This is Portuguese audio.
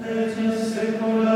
Pretis secula